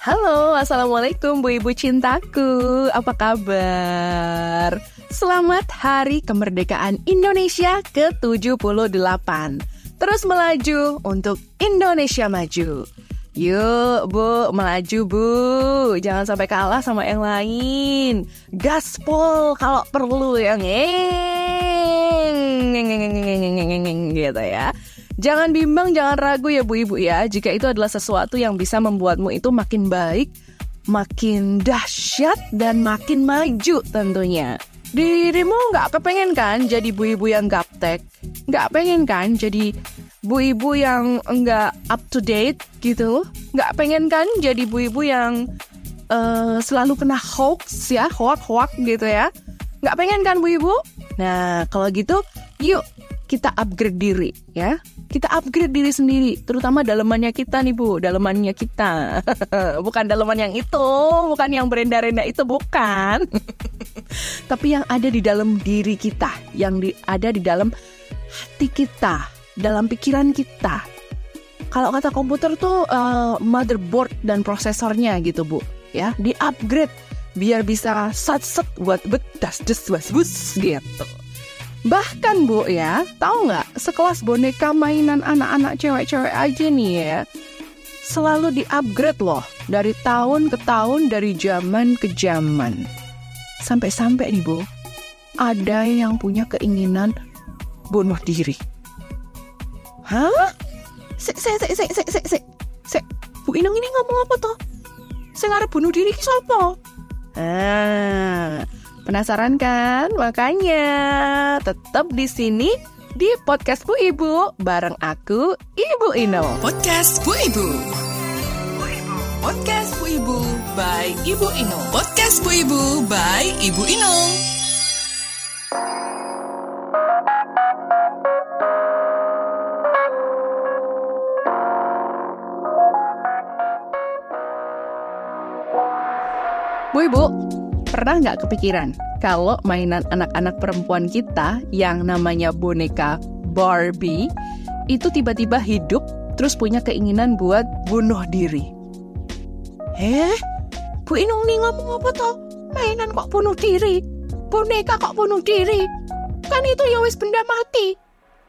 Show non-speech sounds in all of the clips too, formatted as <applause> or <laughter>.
Halo, Assalamualaikum Bu Ibu cintaku. Apa kabar? Selamat Hari Kemerdekaan Indonesia ke-78. Terus melaju untuk Indonesia maju. Yuk Bu, melaju Bu. Jangan sampai kalah sama yang lain. Gaspol kalau perlu yang gitu ya Jangan bimbang, jangan ragu ya Bu Ibu ya, jika itu adalah sesuatu yang bisa membuatmu itu makin baik, makin dahsyat, dan makin maju tentunya. Dirimu nggak kepengen kan jadi Bu Ibu yang gaptek? Nggak pengen kan jadi Bu Ibu yang nggak up to date gitu? Nggak pengen kan jadi Bu Ibu yang uh, selalu kena hoax ya, hoax-hoax gitu ya? Nggak pengen kan Bu Ibu? Nah, kalau gitu, yuk kita upgrade diri ya kita upgrade diri sendiri, terutama dalemannya kita nih Bu, dalemannya kita. <laughs> bukan daleman yang itu, bukan yang berenda-renda itu, bukan. <laughs> Tapi yang ada di dalam diri kita, yang di, ada di dalam hati kita, dalam pikiran kita. Kalau kata komputer tuh uh, motherboard dan prosesornya gitu Bu, ya, di upgrade biar bisa sat set buat betas des was bus gitu. Bahkan Bu ya, tahu nggak sekelas boneka mainan anak-anak cewek-cewek aja nih ya, selalu di-upgrade loh dari tahun ke tahun, dari zaman ke zaman. Sampai-sampai nih Bu, ada yang punya keinginan bunuh diri. Hah? Se, se, se, se, se, se, se, se. Bu Inang ini ngomong apa toh? Saya ngarep bunuh diri ki sapa? Ah, Penasaran kan? Makanya tetap di sini di podcast Bu Ibu bareng aku Ibu Ino. Podcast Bu Ibu. Podcast Bu Ibu by Ibu Ino. Podcast Bu Ibu by Ibu Ino. Bu Ibu, pernah nggak kepikiran kalau mainan anak-anak perempuan kita yang namanya boneka Barbie itu tiba-tiba hidup terus punya keinginan buat bunuh diri? Eh, Bu Inung nih ngomong apa toh? Mainan kok bunuh diri? Boneka kok bunuh diri? Kan itu ya wis benda mati.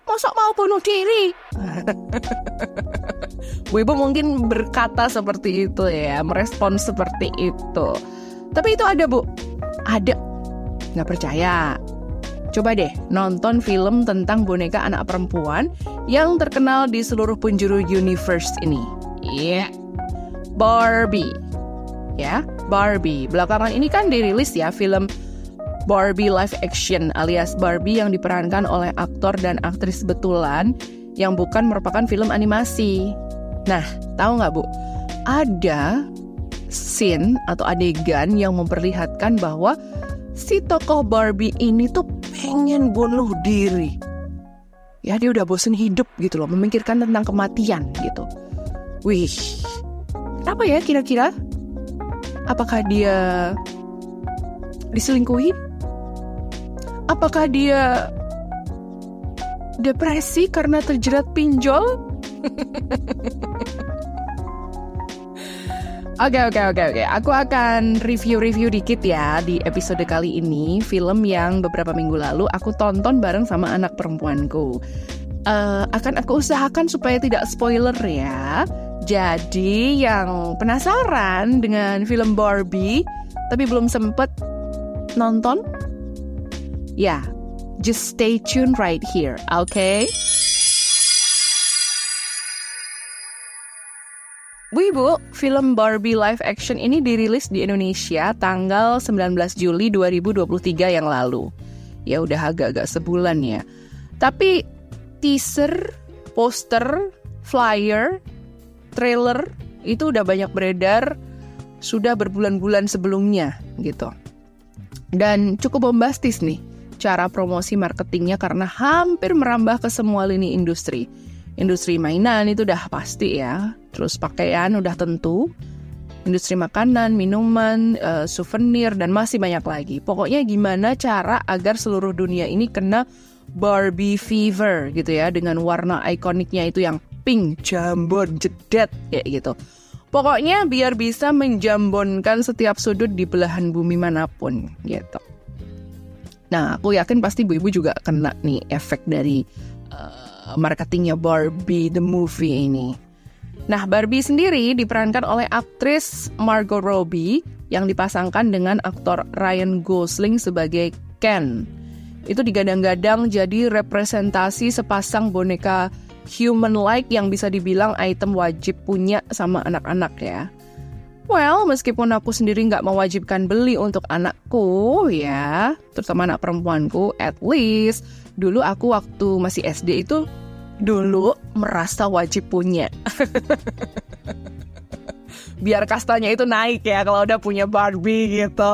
Masa mau bunuh diri? <laughs> Bu Ibu mungkin berkata seperti itu ya, merespon seperti itu. Tapi itu ada bu, ada. Nggak percaya? Coba deh nonton film tentang boneka anak perempuan yang terkenal di seluruh penjuru universe ini. Iya, yeah. Barbie. Ya, Barbie. Belakangan ini kan dirilis ya film Barbie live action alias Barbie yang diperankan oleh aktor dan aktris betulan yang bukan merupakan film animasi. Nah, tahu nggak bu? Ada scene atau adegan yang memperlihatkan bahwa si tokoh Barbie ini tuh pengen bunuh diri. Ya dia udah bosen hidup gitu loh, memikirkan tentang kematian gitu. Wih, apa ya kira-kira? Apakah dia diselingkuhi? Apakah dia depresi karena terjerat pinjol? <laughs> Oke oke oke oke. Aku akan review-review dikit ya di episode kali ini film yang beberapa minggu lalu aku tonton bareng sama anak perempuanku. Uh, akan aku usahakan supaya tidak spoiler ya. Jadi yang penasaran dengan film Barbie tapi belum sempet nonton Ya, just stay tuned right here, okay? Bu Ibu, film Barbie live action ini dirilis di Indonesia tanggal 19 Juli 2023 yang lalu. Ya udah agak-agak sebulan ya. Tapi teaser, poster, flyer, trailer itu udah banyak beredar sudah berbulan-bulan sebelumnya gitu. Dan cukup bombastis nih cara promosi marketingnya karena hampir merambah ke semua lini industri. Industri mainan itu udah pasti ya, terus pakaian udah tentu, industri makanan, minuman, uh, souvenir, dan masih banyak lagi. Pokoknya gimana cara agar seluruh dunia ini kena Barbie fever gitu ya, dengan warna ikoniknya itu yang pink, jambon, jedet, kayak gitu. Pokoknya biar bisa menjambonkan setiap sudut di belahan bumi mana pun gitu. Nah, aku yakin pasti ibu-ibu juga kena nih efek dari uh, marketingnya Barbie the movie ini. Nah, Barbie sendiri diperankan oleh aktris Margot Robbie yang dipasangkan dengan aktor Ryan Gosling sebagai Ken. Itu digadang-gadang jadi representasi sepasang boneka human-like yang bisa dibilang item wajib punya sama anak-anak ya. Well, meskipun aku sendiri nggak mewajibkan beli untuk anakku ya, terutama anak perempuanku, at least dulu aku waktu masih SD itu dulu merasa wajib punya. Biar kastanya itu naik ya kalau udah punya Barbie gitu.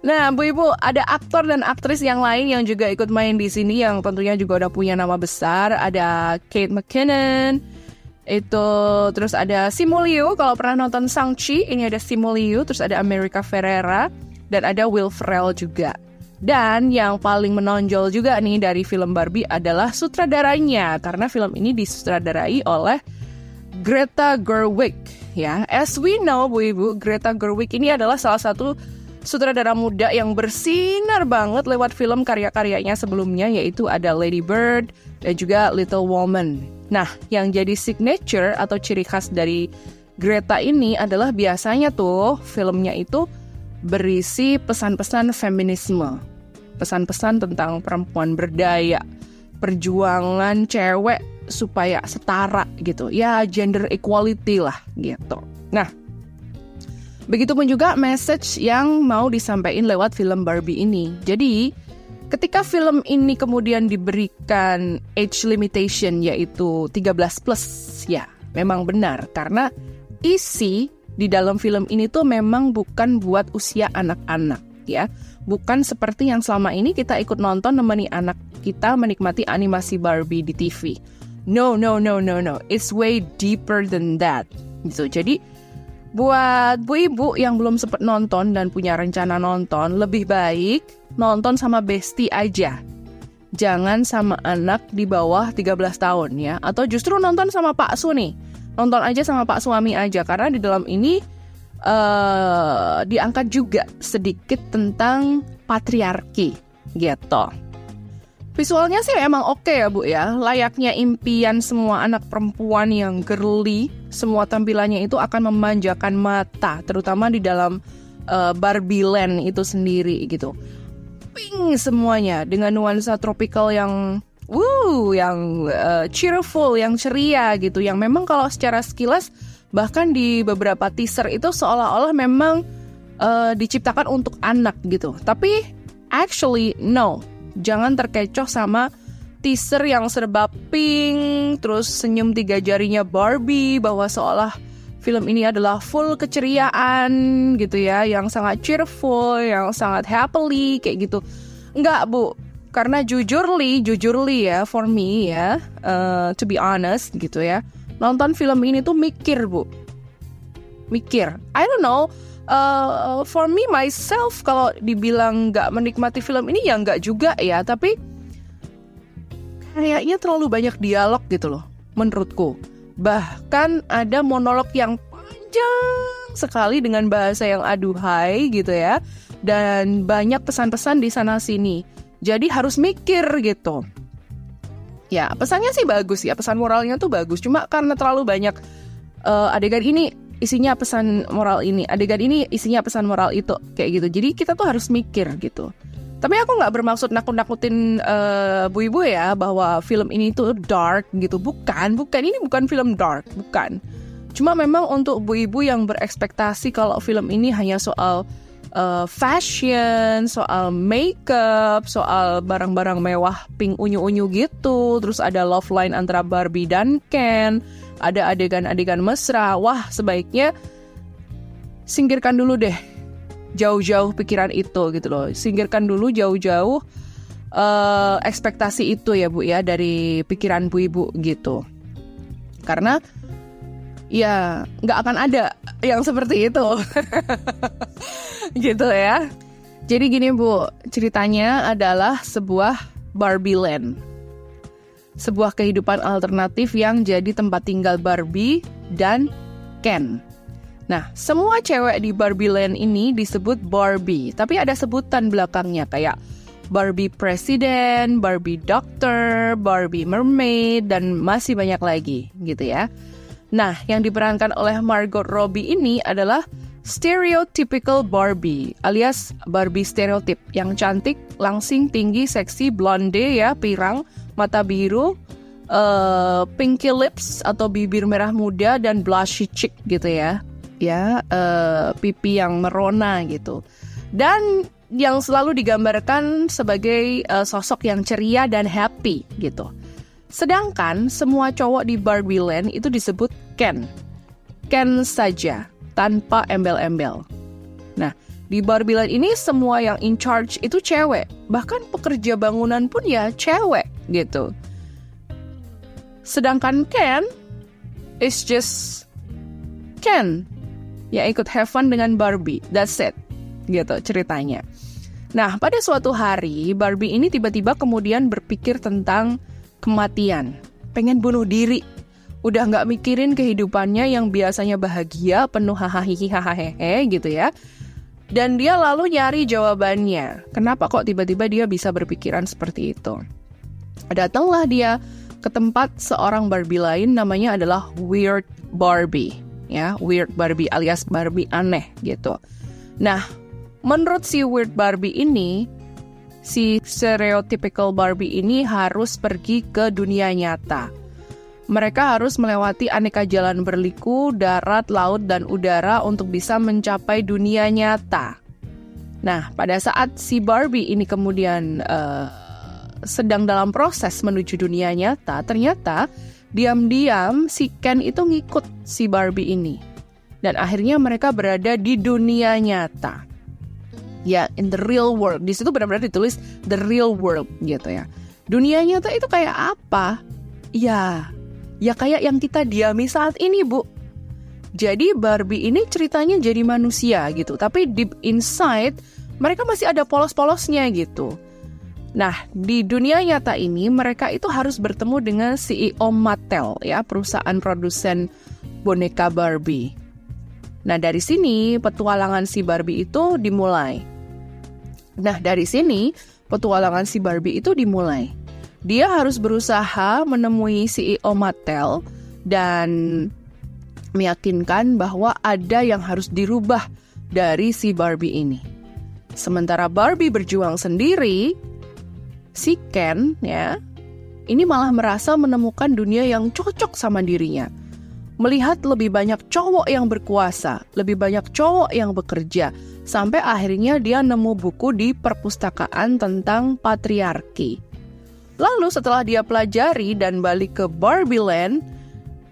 Nah, Bu Ibu, ada aktor dan aktris yang lain yang juga ikut main di sini yang tentunya juga udah punya nama besar. Ada Kate McKinnon, itu terus ada Simu Liu kalau pernah nonton Shang-Chi ini ada Simu Liu terus ada America Ferrera dan ada Will Ferrell juga dan yang paling menonjol juga nih dari film Barbie adalah sutradaranya karena film ini disutradarai oleh Greta Gerwig ya as we know Bu Ibu Greta Gerwig ini adalah salah satu sutradara muda yang bersinar banget lewat film karya-karyanya sebelumnya yaitu ada Lady Bird dan juga Little Woman. Nah, yang jadi signature atau ciri khas dari Greta ini adalah biasanya tuh filmnya itu berisi pesan-pesan feminisme. Pesan-pesan tentang perempuan berdaya, perjuangan cewek supaya setara gitu. Ya, gender equality lah gitu. Nah, Begitupun juga message yang mau disampaikan lewat film Barbie ini. Jadi, ketika film ini kemudian diberikan age limitation yaitu 13 plus, ya memang benar karena isi di dalam film ini tuh memang bukan buat usia anak-anak ya. Bukan seperti yang selama ini kita ikut nonton nemeni anak kita menikmati animasi Barbie di TV. No, no, no, no, no. It's way deeper than that. Gitu. Jadi Buat bu ibu yang belum sempat nonton dan punya rencana nonton, lebih baik nonton sama bestie aja. Jangan sama anak di bawah 13 tahun ya. Atau justru nonton sama Pak Su nih. Nonton aja sama Pak suami aja. Karena di dalam ini uh, diangkat juga sedikit tentang patriarki gitu. Visualnya sih emang oke okay ya Bu ya, layaknya impian semua anak perempuan yang girly, semua tampilannya itu akan memanjakan mata, terutama di dalam uh, Barbie Land itu sendiri gitu. Pink semuanya dengan nuansa tropical yang woo, yang uh, cheerful, yang ceria gitu, yang memang kalau secara sekilas bahkan di beberapa teaser itu seolah-olah memang uh, diciptakan untuk anak gitu. Tapi actually no jangan terkecoh sama teaser yang serba pink, terus senyum tiga jarinya Barbie, bahwa seolah film ini adalah full keceriaan gitu ya, yang sangat cheerful, yang sangat happily kayak gitu. Enggak bu, karena jujurly, jujurly ya, for me ya, uh, to be honest gitu ya, nonton film ini tuh mikir bu, mikir. I don't know, uh, for me myself kalau dibilang nggak menikmati film ini ya nggak juga ya. Tapi kayaknya terlalu banyak dialog gitu loh menurutku. Bahkan ada monolog yang panjang sekali dengan bahasa yang aduhai gitu ya dan banyak pesan-pesan di sana sini jadi harus mikir gitu ya pesannya sih bagus ya pesan moralnya tuh bagus cuma karena terlalu banyak uh, adegan ini isinya pesan moral ini, adegan ini isinya pesan moral itu, kayak gitu. Jadi kita tuh harus mikir gitu. Tapi aku nggak bermaksud nakut-nakutin uh, bu ibu ya bahwa film ini tuh dark gitu. Bukan, bukan. Ini bukan film dark, bukan. Cuma memang untuk bu ibu yang berekspektasi kalau film ini hanya soal uh, fashion, soal makeup, soal barang-barang mewah pink unyu-unyu gitu. Terus ada love line antara Barbie dan Ken, ada adegan-adegan mesra. Wah, sebaiknya singkirkan dulu deh jauh-jauh pikiran itu gitu loh. Singkirkan dulu jauh-jauh uh, ekspektasi itu ya Bu ya dari pikiran Bu Ibu gitu. Karena ya nggak akan ada yang seperti itu. <laughs> Gitu ya. Jadi gini bu ceritanya adalah sebuah Barbie Land. Sebuah kehidupan alternatif yang jadi tempat tinggal Barbie dan Ken. Nah, semua cewek di Barbie Land ini disebut Barbie, tapi ada sebutan belakangnya kayak Barbie Presiden, Barbie Doctor, Barbie Mermaid, dan masih banyak lagi gitu ya. Nah, yang diperankan oleh Margot Robbie ini adalah stereotypical Barbie alias Barbie stereotip yang cantik, langsing, tinggi, seksi, blonde ya, pirang, mata biru, uh, pinky lips atau bibir merah muda dan blushy cheek gitu ya. Ya, uh, pipi yang merona gitu. Dan yang selalu digambarkan sebagai uh, sosok yang ceria dan happy gitu. Sedangkan semua cowok di Barbie Land itu disebut Ken. Ken saja, tanpa embel-embel. Nah, di Barbie Land ini semua yang in charge itu cewek. Bahkan pekerja bangunan pun ya cewek gitu. Sedangkan Ken is just Ken. Ya ikut have fun dengan Barbie. That's it. Gitu ceritanya. Nah, pada suatu hari Barbie ini tiba-tiba kemudian berpikir tentang kematian, pengen bunuh diri. Udah nggak mikirin kehidupannya yang biasanya bahagia, penuh hahaha hahaha gitu ya. Dan dia lalu nyari jawabannya. Kenapa kok tiba-tiba dia bisa berpikiran seperti itu? Datanglah dia ke tempat seorang Barbie lain namanya adalah Weird Barbie. Ya, Weird Barbie alias Barbie aneh gitu. Nah, menurut si Weird Barbie ini, si stereotypical Barbie ini harus pergi ke dunia nyata. Mereka harus melewati aneka jalan berliku, darat, laut, dan udara untuk bisa mencapai dunia nyata. Nah, pada saat si Barbie ini kemudian uh, sedang dalam proses menuju dunia nyata, ternyata diam-diam si Ken itu ngikut si Barbie ini. Dan akhirnya mereka berada di dunia nyata ya in the real world. Di situ benar-benar ditulis the real world gitu ya. Dunia nyata itu kayak apa? Ya, ya kayak yang kita diami saat ini, Bu. Jadi Barbie ini ceritanya jadi manusia gitu, tapi deep inside mereka masih ada polos-polosnya gitu. Nah, di dunia nyata ini mereka itu harus bertemu dengan CEO Mattel ya, perusahaan produsen boneka Barbie. Nah, dari sini petualangan si Barbie itu dimulai. Nah, dari sini petualangan si Barbie itu dimulai. Dia harus berusaha menemui CEO Mattel dan meyakinkan bahwa ada yang harus dirubah dari si Barbie ini. Sementara Barbie berjuang sendiri, si Ken ya, ini malah merasa menemukan dunia yang cocok sama dirinya melihat lebih banyak cowok yang berkuasa, lebih banyak cowok yang bekerja, sampai akhirnya dia nemu buku di perpustakaan tentang patriarki. Lalu setelah dia pelajari dan balik ke Barbie Land,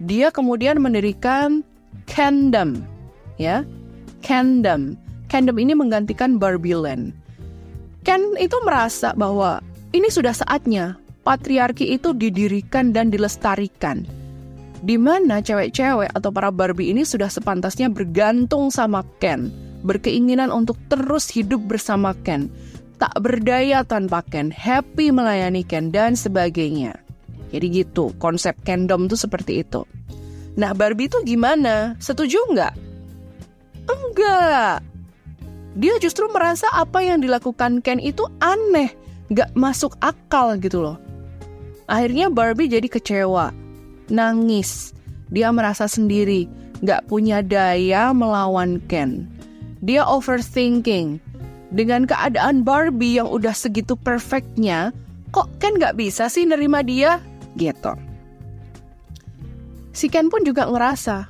dia kemudian mendirikan Kingdom, ya, Kingdom. Kingdom ini menggantikan Barbie Land. Ken itu merasa bahwa ini sudah saatnya patriarki itu didirikan dan dilestarikan di mana cewek-cewek atau para Barbie ini sudah sepantasnya bergantung sama Ken, berkeinginan untuk terus hidup bersama Ken, tak berdaya tanpa Ken, happy melayani Ken, dan sebagainya. Jadi gitu, konsep Kendom tuh seperti itu. Nah, Barbie itu gimana? Setuju nggak? Enggak. Dia justru merasa apa yang dilakukan Ken itu aneh, nggak masuk akal gitu loh. Akhirnya Barbie jadi kecewa nangis. Dia merasa sendiri nggak punya daya melawan Ken. Dia overthinking. Dengan keadaan Barbie yang udah segitu perfectnya, kok Ken nggak bisa sih nerima dia? Gitu. Si Ken pun juga ngerasa,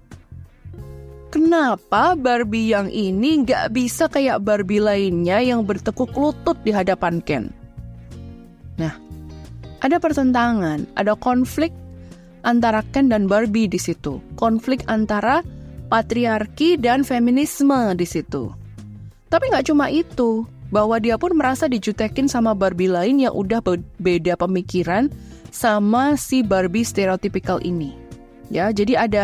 kenapa Barbie yang ini nggak bisa kayak Barbie lainnya yang bertekuk lutut di hadapan Ken? Nah, ada pertentangan, ada konflik antara Ken dan Barbie di situ. Konflik antara patriarki dan feminisme di situ. Tapi nggak cuma itu, bahwa dia pun merasa dijutekin sama Barbie lain yang udah beda pemikiran sama si Barbie stereotypical ini. Ya, jadi ada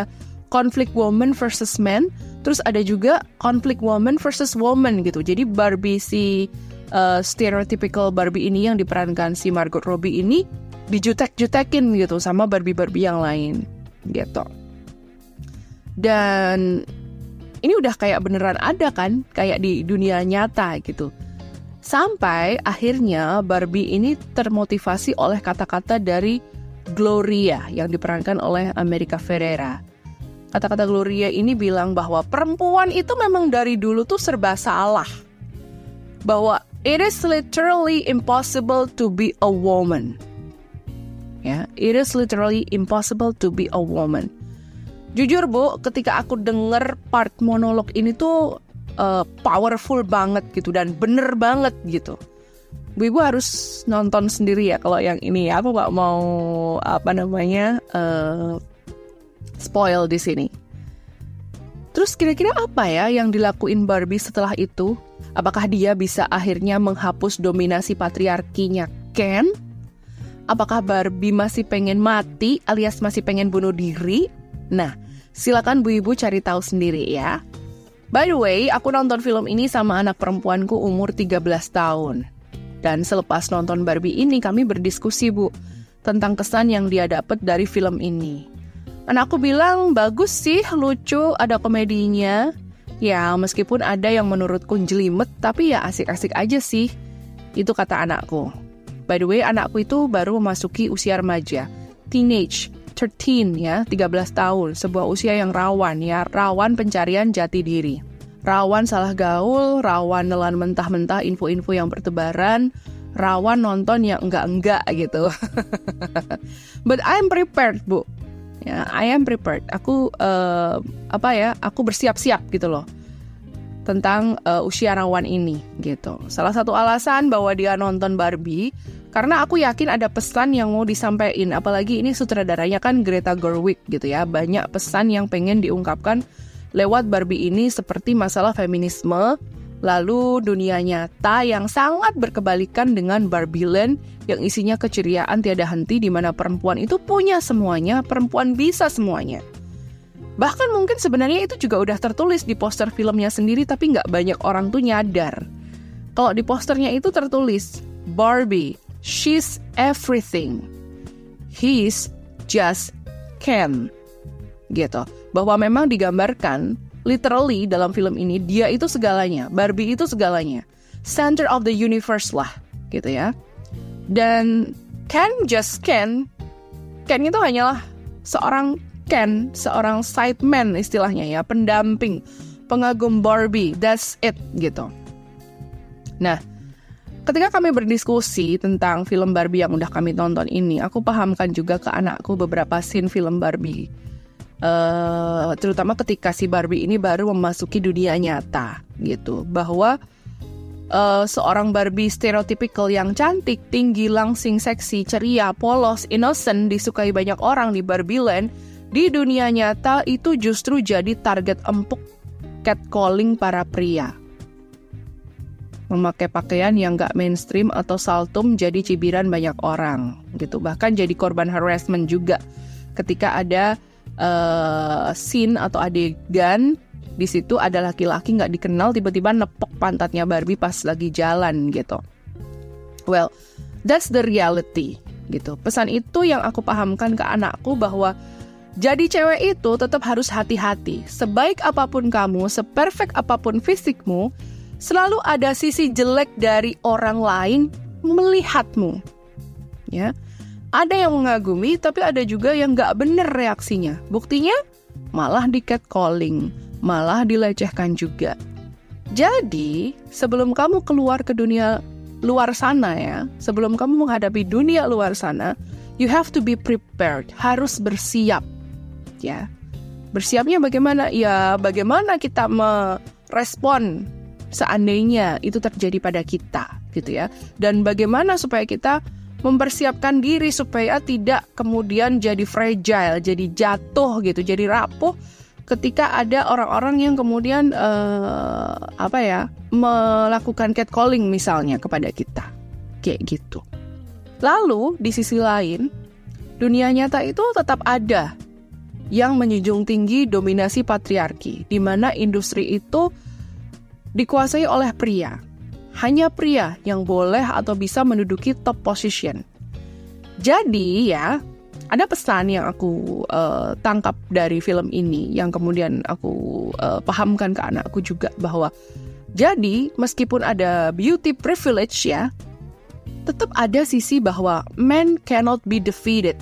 konflik woman versus man, terus ada juga konflik woman versus woman gitu. Jadi Barbie si uh, stereotypical Barbie ini yang diperankan si Margot Robbie ini dijutek-jutekin gitu sama Barbie-Barbie yang lain gitu. Dan ini udah kayak beneran ada kan, kayak di dunia nyata gitu. Sampai akhirnya Barbie ini termotivasi oleh kata-kata dari Gloria yang diperankan oleh America Ferrera. Kata-kata Gloria ini bilang bahwa perempuan itu memang dari dulu tuh serba salah. Bahwa it is literally impossible to be a woman ya it is literally impossible to be a woman jujur bu ketika aku denger part monolog ini tuh uh, powerful banget gitu dan bener banget gitu Bu Ibu harus nonton sendiri ya kalau yang ini ya aku nggak mau apa namanya uh, spoil di sini. Terus kira-kira apa ya yang dilakuin Barbie setelah itu? Apakah dia bisa akhirnya menghapus dominasi patriarkinya Ken? Apakah Barbie masih pengen mati alias masih pengen bunuh diri? Nah, silakan Bu Ibu cari tahu sendiri ya. By the way, aku nonton film ini sama anak perempuanku umur 13 tahun. Dan selepas nonton Barbie ini kami berdiskusi Bu tentang kesan yang dia dapat dari film ini. Anakku bilang bagus sih, lucu, ada komedinya. Ya, meskipun ada yang menurutku jelimet, tapi ya asik-asik aja sih. Itu kata anakku. By the way, anakku itu baru memasuki usia remaja, teenage, 13 ya, 13 tahun, sebuah usia yang rawan ya, rawan pencarian jati diri. Rawan salah gaul, rawan nelan mentah-mentah info-info yang bertebaran, rawan nonton yang enggak-enggak gitu. <laughs> But I'm prepared, Bu. Ya, I am prepared. Aku uh, apa ya? Aku bersiap-siap gitu loh tentang uh, usia rawan ini gitu. Salah satu alasan bahwa dia nonton Barbie karena aku yakin ada pesan yang mau disampaikan apalagi ini sutradaranya kan Greta Gerwig gitu ya. Banyak pesan yang pengen diungkapkan lewat Barbie ini seperti masalah feminisme, lalu dunia nyata yang sangat berkebalikan dengan Barbie Land yang isinya keceriaan tiada henti di mana perempuan itu punya semuanya, perempuan bisa semuanya. Bahkan mungkin sebenarnya itu juga udah tertulis di poster filmnya sendiri tapi nggak banyak orang tuh nyadar. Kalau di posternya itu tertulis, Barbie, she's everything. He's just Ken. Gitu. Bahwa memang digambarkan, literally dalam film ini, dia itu segalanya. Barbie itu segalanya. Center of the universe lah. Gitu ya. Dan Ken just Ken. Ken itu hanyalah seorang Ken seorang sideman istilahnya ya, pendamping, pengagum Barbie, that's it gitu. Nah, ketika kami berdiskusi tentang film Barbie yang udah kami tonton ini, aku pahamkan juga ke anakku beberapa scene film Barbie. Uh, terutama ketika si Barbie ini baru memasuki dunia nyata gitu, bahwa uh, seorang Barbie stereotypical yang cantik, tinggi, langsing, seksi, ceria, polos, innocent, disukai banyak orang di Barbie Land di dunia nyata itu justru jadi target empuk catcalling para pria. Memakai pakaian yang gak mainstream atau saltum jadi cibiran banyak orang gitu. Bahkan jadi korban harassment juga ketika ada uh, scene atau adegan di situ ada laki-laki nggak dikenal tiba-tiba nepok pantatnya Barbie pas lagi jalan gitu. Well, that's the reality gitu. Pesan itu yang aku pahamkan ke anakku bahwa jadi cewek itu tetap harus hati-hati. Sebaik apa pun kamu, seperfect apa pun fisikmu, selalu ada sisi jelek dari orang lain melihatmu. Ya, ada yang mengagumi, tapi ada juga yang nggak bener reaksinya. Buktinya, malah di catcalling, malah dilecehkan juga. Jadi, sebelum kamu keluar ke dunia luar sana ya, sebelum kamu menghadapi dunia luar sana, you have to be prepared, harus bersiap. Ya. Bersiapnya bagaimana? Ya, bagaimana kita merespon seandainya itu terjadi pada kita, gitu ya. Dan bagaimana supaya kita mempersiapkan diri supaya tidak kemudian jadi fragile, jadi jatuh gitu, jadi rapuh ketika ada orang-orang yang kemudian uh, apa ya melakukan catcalling misalnya kepada kita kayak gitu. Lalu di sisi lain dunia nyata itu tetap ada yang menjunjung tinggi dominasi patriarki di mana industri itu dikuasai oleh pria. Hanya pria yang boleh atau bisa menduduki top position. Jadi ya, ada pesan yang aku uh, tangkap dari film ini yang kemudian aku uh, pahamkan ke anakku juga bahwa jadi meskipun ada beauty privilege ya, tetap ada sisi bahwa men cannot be defeated.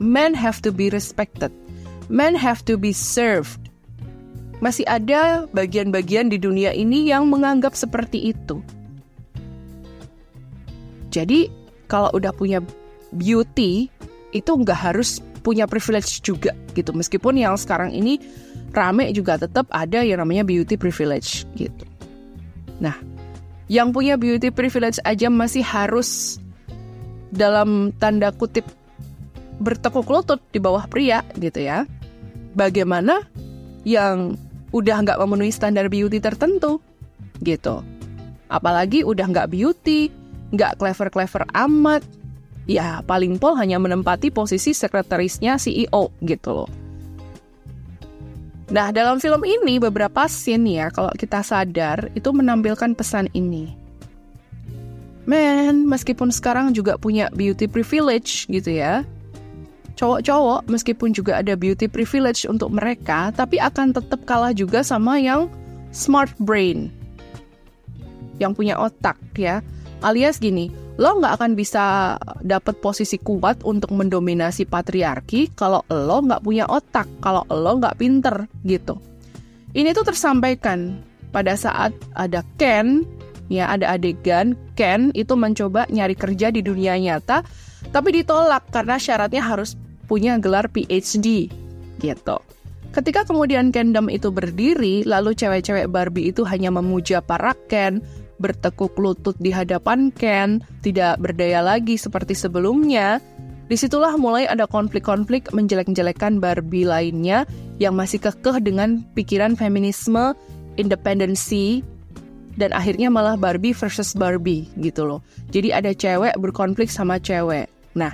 Men have to be respected. Men have to be served. Masih ada bagian-bagian di dunia ini yang menganggap seperti itu. Jadi kalau udah punya beauty itu nggak harus punya privilege juga gitu. Meskipun yang sekarang ini rame juga tetap ada yang namanya beauty privilege gitu. Nah, yang punya beauty privilege aja masih harus dalam tanda kutip bertekuk lutut di bawah pria gitu ya. Bagaimana yang udah nggak memenuhi standar beauty tertentu gitu. Apalagi udah nggak beauty, nggak clever-clever amat, ya paling pol hanya menempati posisi sekretarisnya CEO gitu loh. Nah, dalam film ini beberapa scene ya, kalau kita sadar, itu menampilkan pesan ini. Men, meskipun sekarang juga punya beauty privilege gitu ya, cowok-cowok meskipun juga ada beauty privilege untuk mereka, tapi akan tetap kalah juga sama yang smart brain, yang punya otak ya. Alias gini, lo nggak akan bisa dapat posisi kuat untuk mendominasi patriarki kalau lo nggak punya otak, kalau lo nggak pinter gitu. Ini tuh tersampaikan pada saat ada Ken, ya ada adegan Ken itu mencoba nyari kerja di dunia nyata, tapi ditolak karena syaratnya harus punya gelar PhD gitu. Ketika kemudian Kendom itu berdiri, lalu cewek-cewek Barbie itu hanya memuja para Ken, bertekuk lutut di hadapan Ken, tidak berdaya lagi seperti sebelumnya, di situlah mulai ada konflik-konflik menjelek-jelekan Barbie lainnya yang masih kekeh dengan pikiran feminisme, independensi, dan akhirnya malah Barbie versus Barbie gitu loh. Jadi ada cewek berkonflik sama cewek. Nah,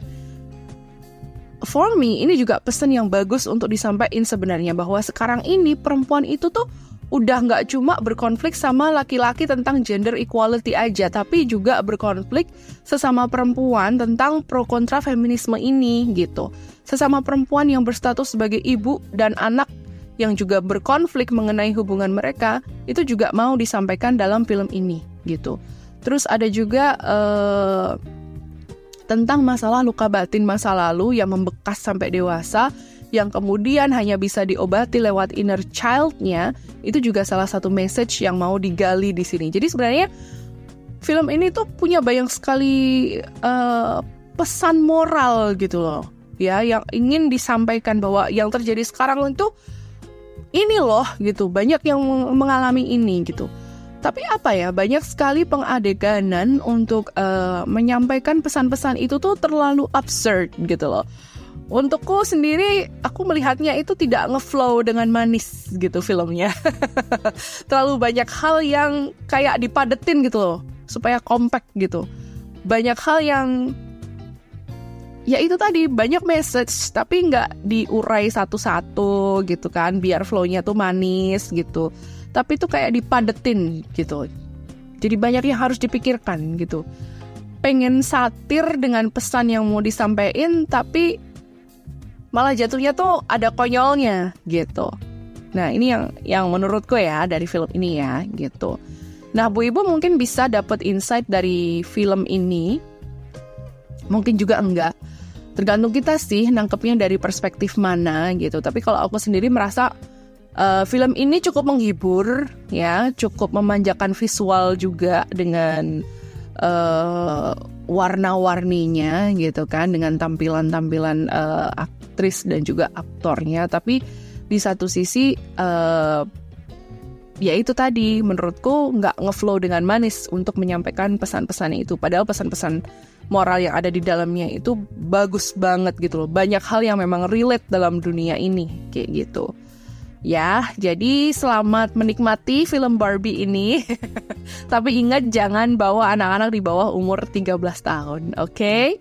for me ini juga pesan yang bagus untuk disampaikan sebenarnya bahwa sekarang ini perempuan itu tuh udah nggak cuma berkonflik sama laki-laki tentang gender equality aja, tapi juga berkonflik sesama perempuan tentang pro kontra feminisme ini gitu. Sesama perempuan yang berstatus sebagai ibu dan anak yang juga berkonflik mengenai hubungan mereka itu juga mau disampaikan dalam film ini gitu. Terus ada juga uh, tentang masalah luka batin masa lalu yang membekas sampai dewasa yang kemudian hanya bisa diobati lewat inner child-nya, itu juga salah satu message yang mau digali di sini. Jadi sebenarnya film ini tuh punya banyak sekali uh, pesan moral gitu loh, ya yang ingin disampaikan bahwa yang terjadi sekarang itu ini loh gitu, banyak yang mengalami ini gitu. Tapi apa ya, banyak sekali pengadeganan untuk uh, menyampaikan pesan-pesan itu tuh terlalu absurd gitu loh Untukku sendiri, aku melihatnya itu tidak ngeflow dengan manis gitu filmnya. <laughs> Terlalu banyak hal yang kayak dipadetin gitu loh, supaya compact gitu. Banyak hal yang ya itu tadi banyak message tapi nggak diurai satu-satu gitu kan biar flownya tuh manis gitu tapi itu kayak dipadetin gitu jadi banyak yang harus dipikirkan gitu pengen satir dengan pesan yang mau disampaikan tapi malah jatuhnya tuh ada konyolnya gitu. Nah ini yang yang menurutku ya dari film ini ya gitu. Nah Bu Ibu mungkin bisa dapat insight dari film ini, mungkin juga enggak. tergantung kita sih nangkepnya dari perspektif mana gitu. Tapi kalau aku sendiri merasa uh, film ini cukup menghibur, ya, cukup memanjakan visual juga dengan uh, warna-warninya gitu kan, dengan tampilan-tampilan uh, aktris dan juga aktornya. Tapi di satu sisi uh, ya itu tadi. Menurutku nggak ngeflow dengan manis untuk menyampaikan pesan-pesan itu. Padahal pesan-pesan moral yang ada di dalamnya itu bagus banget gitu loh. Banyak hal yang memang relate dalam dunia ini kayak gitu ya jadi selamat menikmati film Barbie ini <laughs> tapi ingat jangan bawa anak-anak di bawah umur 13 tahun oke okay?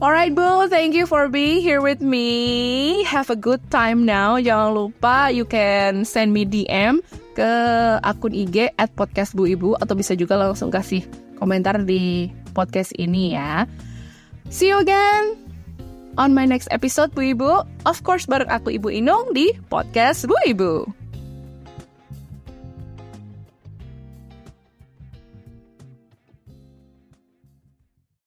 Alright Bu, thank you for being here with me. Have a good time now. Jangan lupa you can send me DM ke akun IG at podcast Bu Ibu atau bisa juga langsung kasih komentar di podcast ini ya. See you again on my next episode Bu Ibu. Of course bareng aku Ibu Inung di podcast Bu Ibu.